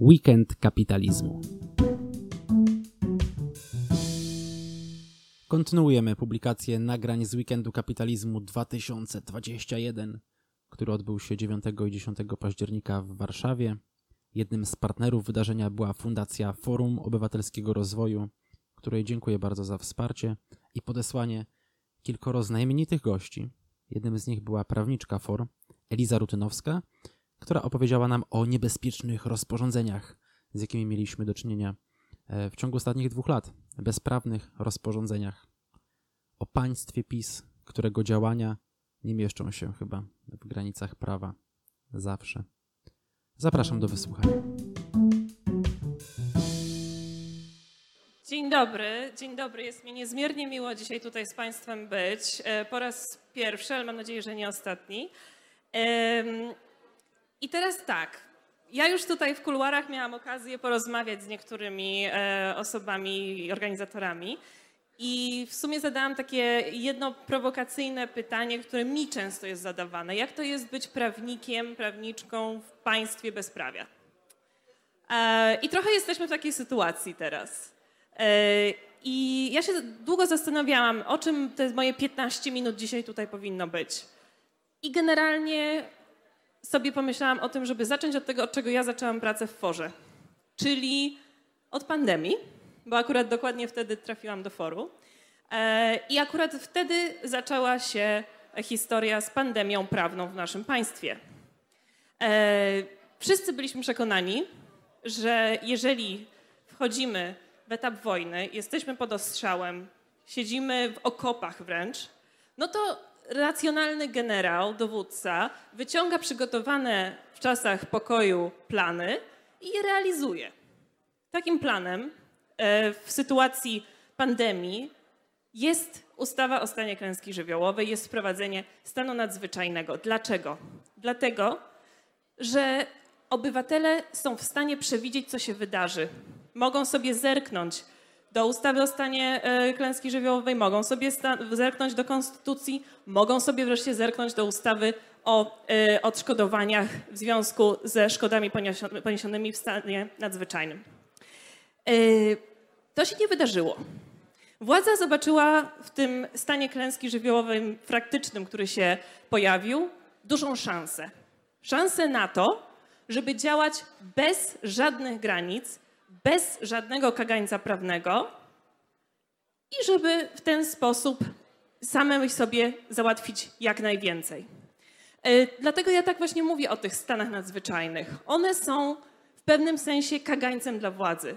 Weekend kapitalizmu. Kontynuujemy publikację nagrań z Weekendu Kapitalizmu 2021, który odbył się 9 i 10 października w Warszawie. Jednym z partnerów wydarzenia była Fundacja Forum Obywatelskiego Rozwoju, której dziękuję bardzo za wsparcie i podesłanie kilkoro znamienitych gości. Jednym z nich była prawniczka FOR, Eliza Rutynowska, która opowiedziała nam o niebezpiecznych rozporządzeniach, z jakimi mieliśmy do czynienia e, w ciągu ostatnich dwóch lat. Bezprawnych rozporządzeniach. O państwie PiS, którego działania nie mieszczą się chyba w granicach prawa zawsze. Zapraszam do wysłuchania. Dzień dobry, dzień dobry. Jest mi niezmiernie miło dzisiaj tutaj z Państwem być. E, po raz pierwszy, ale mam nadzieję, że nie ostatni. I teraz tak. Ja już tutaj w kuluarach miałam okazję porozmawiać z niektórymi e, osobami i organizatorami. I w sumie zadałam takie jedno prowokacyjne pytanie, które mi często jest zadawane. Jak to jest być prawnikiem, prawniczką w państwie bezprawia? E, I trochę jesteśmy w takiej sytuacji teraz. E, I ja się długo zastanawiałam, o czym te moje 15 minut dzisiaj tutaj powinno być. I generalnie sobie pomyślałam o tym, żeby zacząć od tego, od czego ja zaczęłam pracę w Forze, czyli od pandemii, bo akurat dokładnie wtedy trafiłam do foru. E, I akurat wtedy zaczęła się historia z pandemią prawną w naszym państwie. E, wszyscy byliśmy przekonani, że jeżeli wchodzimy w etap wojny, jesteśmy pod ostrzałem, siedzimy w okopach wręcz, no to racjonalny generał, dowódca wyciąga przygotowane w czasach pokoju plany i je realizuje. Takim planem e, w sytuacji pandemii jest ustawa o stanie klęski żywiołowej, jest wprowadzenie stanu nadzwyczajnego. Dlaczego? Dlatego, że obywatele są w stanie przewidzieć, co się wydarzy. Mogą sobie zerknąć do ustawy o stanie e, klęski żywiołowej, mogą sobie zerknąć do konstytucji, mogą sobie wreszcie zerknąć do ustawy o e, odszkodowaniach w związku ze szkodami poniesionymi w stanie nadzwyczajnym. E, to się nie wydarzyło. Władza zobaczyła w tym stanie klęski żywiołowej praktycznym, który się pojawił, dużą szansę. Szansę na to, żeby działać bez żadnych granic, bez żadnego kagańca prawnego i żeby w ten sposób samemu sobie załatwić jak najwięcej. E, dlatego ja tak właśnie mówię o tych stanach nadzwyczajnych. One są w pewnym sensie kagańcem dla władzy.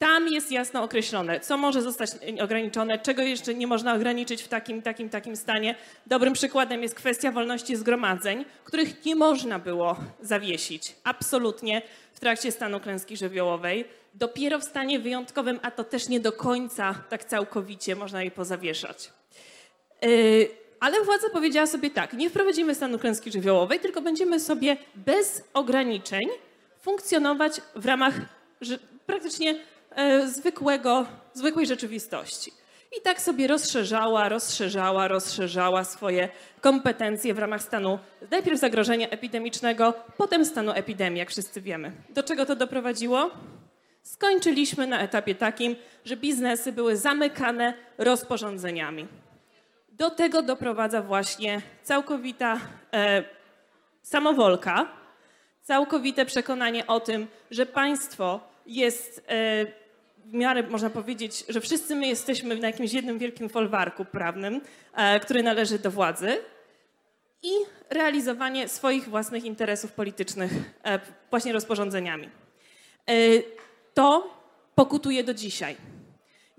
Tam jest jasno określone, co może zostać ograniczone, czego jeszcze nie można ograniczyć w takim, takim, takim stanie. Dobrym przykładem jest kwestia wolności zgromadzeń, których nie można było zawiesić absolutnie w trakcie stanu klęski żywiołowej. Dopiero w stanie wyjątkowym, a to też nie do końca tak całkowicie można je pozawieszać. Yy, ale władza powiedziała sobie tak, nie wprowadzimy stanu klęski żywiołowej, tylko będziemy sobie bez ograniczeń funkcjonować w ramach praktycznie zwykłego, zwykłej rzeczywistości. I tak sobie rozszerzała, rozszerzała, rozszerzała swoje kompetencje w ramach stanu najpierw zagrożenia epidemicznego, potem stanu epidemii, jak wszyscy wiemy. Do czego to doprowadziło? Skończyliśmy na etapie takim, że biznesy były zamykane rozporządzeniami. Do tego doprowadza właśnie całkowita e, samowolka, całkowite przekonanie o tym, że państwo jest e, w miarę można powiedzieć, że wszyscy my jesteśmy na jakimś jednym wielkim folwarku prawnym, e, który należy do władzy i realizowanie swoich własnych interesów politycznych e, właśnie rozporządzeniami. To pokutuje do dzisiaj.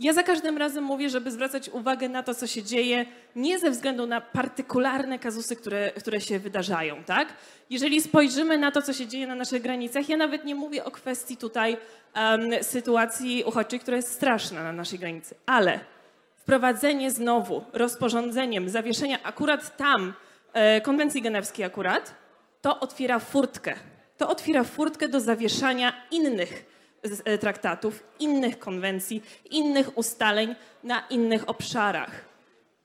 Ja za każdym razem mówię, żeby zwracać uwagę na to, co się dzieje, nie ze względu na partykularne kazusy, które, które się wydarzają, tak? Jeżeli spojrzymy na to, co się dzieje na naszych granicach, ja nawet nie mówię o kwestii tutaj um, sytuacji uchodźczej, która jest straszna na naszej granicy, ale wprowadzenie znowu rozporządzeniem zawieszenia akurat tam, e, konwencji genewskiej akurat, to otwiera furtkę. To otwiera furtkę do zawieszania innych traktatów, innych konwencji, innych ustaleń na innych obszarach.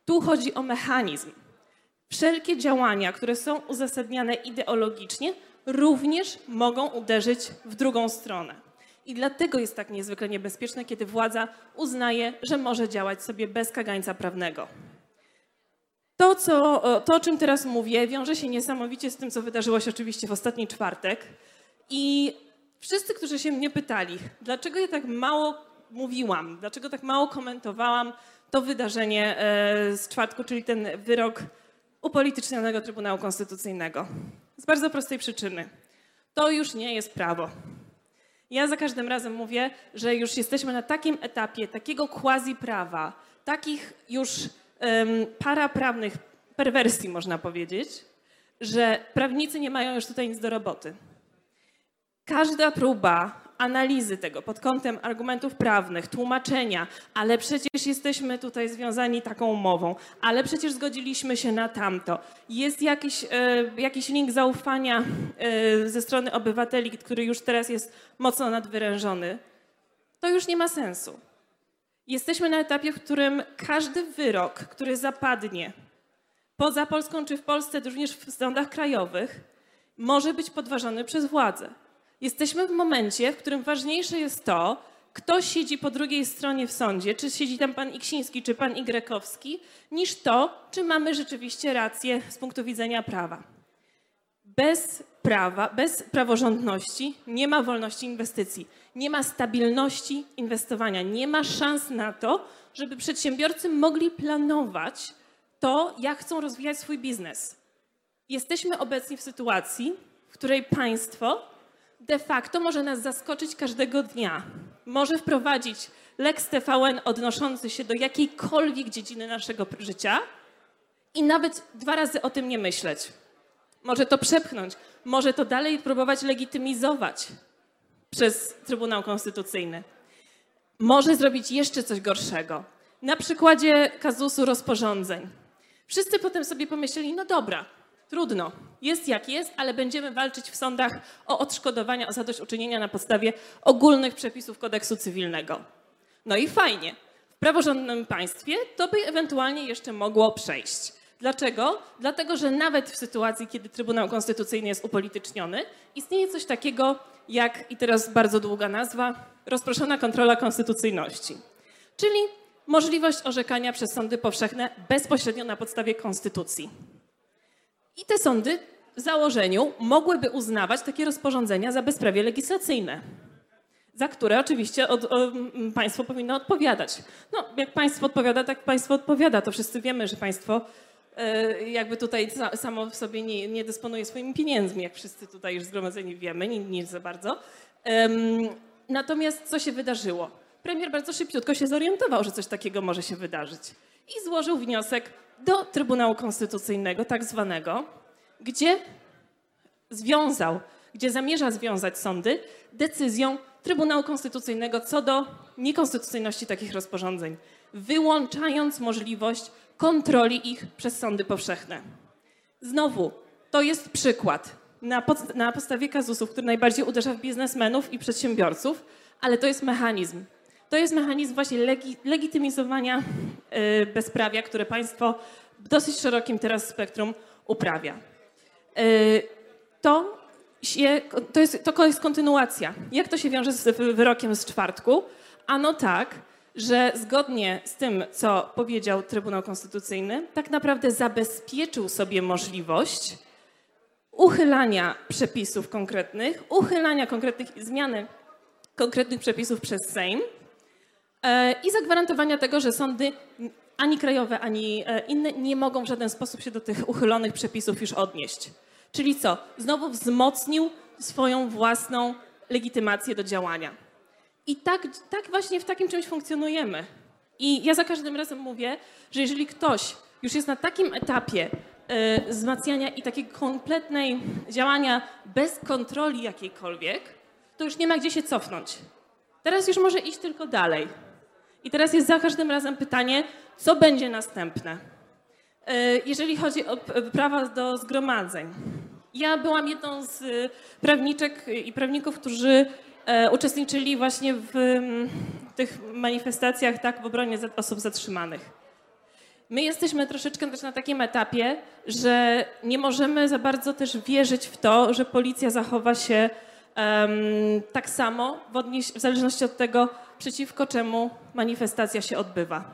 Tu chodzi o mechanizm. Wszelkie działania, które są uzasadniane ideologicznie, również mogą uderzyć w drugą stronę. I dlatego jest tak niezwykle niebezpieczne, kiedy władza uznaje, że może działać sobie bez kagańca prawnego. To, co, to, o czym teraz mówię, wiąże się niesamowicie z tym, co wydarzyło się oczywiście w ostatni czwartek. I wszyscy, którzy się mnie pytali, dlaczego ja tak mało mówiłam, dlaczego tak mało komentowałam to wydarzenie e, z czwartku, czyli ten wyrok upolitycznionego Trybunału Konstytucyjnego. Z bardzo prostej przyczyny. To już nie jest prawo. Ja za każdym razem mówię, że już jesteśmy na takim etapie takiego quasi prawa, takich już um, paraprawnych perwersji, można powiedzieć, że prawnicy nie mają już tutaj nic do roboty. Każda próba analizy tego pod kątem argumentów prawnych, tłumaczenia, ale przecież jesteśmy tutaj związani taką umową, ale przecież zgodziliśmy się na tamto. Jest jakiś, e, jakiś link zaufania e, ze strony obywateli, który już teraz jest mocno nadwyrężony. To już nie ma sensu. Jesteśmy na etapie, w którym każdy wyrok, który zapadnie poza Polską czy w Polsce, również w sądach krajowych, może być podważony przez władzę. Jesteśmy w momencie, w którym ważniejsze jest to, kto siedzi po drugiej stronie w sądzie, czy siedzi tam pan Iksiński, czy pan Igrekowski, niż to, czy mamy rzeczywiście rację z punktu widzenia prawa. Bez prawa, bez praworządności nie ma wolności inwestycji, nie ma stabilności inwestowania, nie ma szans na to, żeby przedsiębiorcy mogli planować to, jak chcą rozwijać swój biznes. Jesteśmy obecni w sytuacji, w której państwo de facto może nas zaskoczyć każdego dnia. Może wprowadzić Lex TVN odnoszący się do jakiejkolwiek dziedziny naszego życia i nawet dwa razy o tym nie myśleć. Może to przepchnąć, może to dalej próbować legitymizować przez Trybunał Konstytucyjny. Może zrobić jeszcze coś gorszego. Na przykładzie kazusu rozporządzeń. Wszyscy potem sobie pomyśleli, no dobra, Trudno. Jest jak jest, ale będziemy walczyć w sądach o odszkodowania, o zadośćuczynienia na podstawie ogólnych przepisów kodeksu cywilnego. No i fajnie. W praworządnym państwie to by ewentualnie jeszcze mogło przejść. Dlaczego? Dlatego, że nawet w sytuacji, kiedy Trybunał Konstytucyjny jest upolityczniony, istnieje coś takiego jak, i teraz bardzo długa nazwa, rozproszona kontrola konstytucyjności. Czyli możliwość orzekania przez sądy powszechne bezpośrednio na podstawie konstytucji. I te sądy w założeniu mogłyby uznawać takie rozporządzenia za bezprawie legislacyjne, za które oczywiście od, państwo powinno odpowiadać. No, jak państwo odpowiada, tak państwo odpowiada. To wszyscy wiemy, że państwo e, jakby tutaj samo w sobie nie, nie, dysponuje swoimi pieniędzmi, jak wszyscy tutaj już zgromadzeni wiemy, nie, nie za bardzo. natomiast co się wydarzyło? Premier bardzo szybciutko się zorientował, że coś takiego może się wydarzyć i złożył wniosek do Trybunału Konstytucyjnego, tak zwanego, gdzie związał, gdzie zamierza związać sądy decyzją Trybunału Konstytucyjnego co do niekonstytucyjności takich rozporządzeń, wyłączając możliwość kontroli ich przez sądy powszechne. Znowu, to jest przykład na, pod, na podstawie kazusów, który najbardziej uderza w biznesmenów i przedsiębiorców, ale to jest mechanizm. To jest mechanizm właśnie legi, legitymizowania y, bezprawia, które państwo w dosyć szerokim teraz spektrum uprawia. Y, to, się, to, jest, to jest kontynuacja. Jak to się wiąże z wyrokiem z czwartku? Ano tak, że zgodnie z tym, co powiedział Trybunał Konstytucyjny, tak naprawdę zabezpieczył sobie możliwość uchylania przepisów konkretnych, uchylania konkretnych zmiany konkretnych przepisów przez Sejm i zagwarantowania tego, że sądy ani krajowe, ani e, inne nie mogą w żaden sposób się do tych uchylonych przepisów już odnieść. Czyli co? Znowu wzmocnił swoją własną legitymację do działania. I tak, tak właśnie w takim czymś funkcjonujemy. I ja za każdym razem mówię, że jeżeli ktoś już jest na takim etapie y, wzmacniania i takiego kompletnej działania bez kontroli jakiejkolwiek, to już nie ma gdzie się cofnąć. Teraz już może iść tylko dalej. I teraz jest za każdym razem pytanie, co będzie następne? E, jeżeli chodzi o prawa do zgromadzeń. Ja byłam jedną z prawniczek i prawników, którzy e, uczestniczyli właśnie w tych manifestacjach tak, w obronie osób zatrzymanych. My jesteśmy troszeczkę też na takim etapie, że nie możemy za bardzo też wierzyć w to, że policja zachowa się em, tak samo w, w zależności od tego, przeciwko czemu manifestacja się odbywa.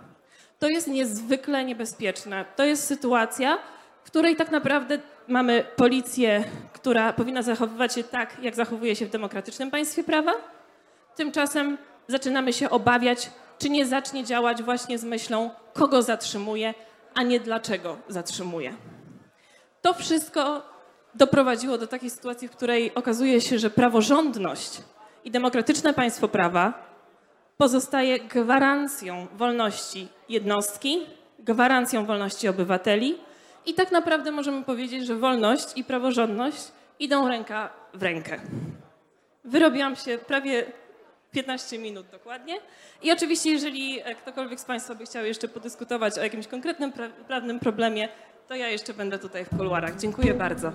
To jest niezwykle niebezpieczne. To jest sytuacja, w której tak naprawdę mamy policję, która powinna zachowywać się tak, jak zachowuje się w demokratycznym państwie prawa. Tymczasem zaczynamy się obawiać, czy nie zacznie działać właśnie z myślą, kogo zatrzymuje, a nie dlaczego zatrzymuje. To wszystko doprowadziło do takiej sytuacji, w której okazuje się, że praworządność i demokratyczne państwo prawa pozostaje gwarancją wolności jednostki, gwarancją wolności obywateli i tak naprawdę możemy powiedzieć, że wolność i praworządność idą ręka w rękę. Wyrobiłam się prawie 15 minut dokładnie. I oczywiście, jeżeli e, ktokolwiek z Państwa by chciał jeszcze podyskutować o jakimś konkretnym pra- prawnym problemie, to ja jeszcze będę tutaj w kuluarach. Dziękuję bardzo.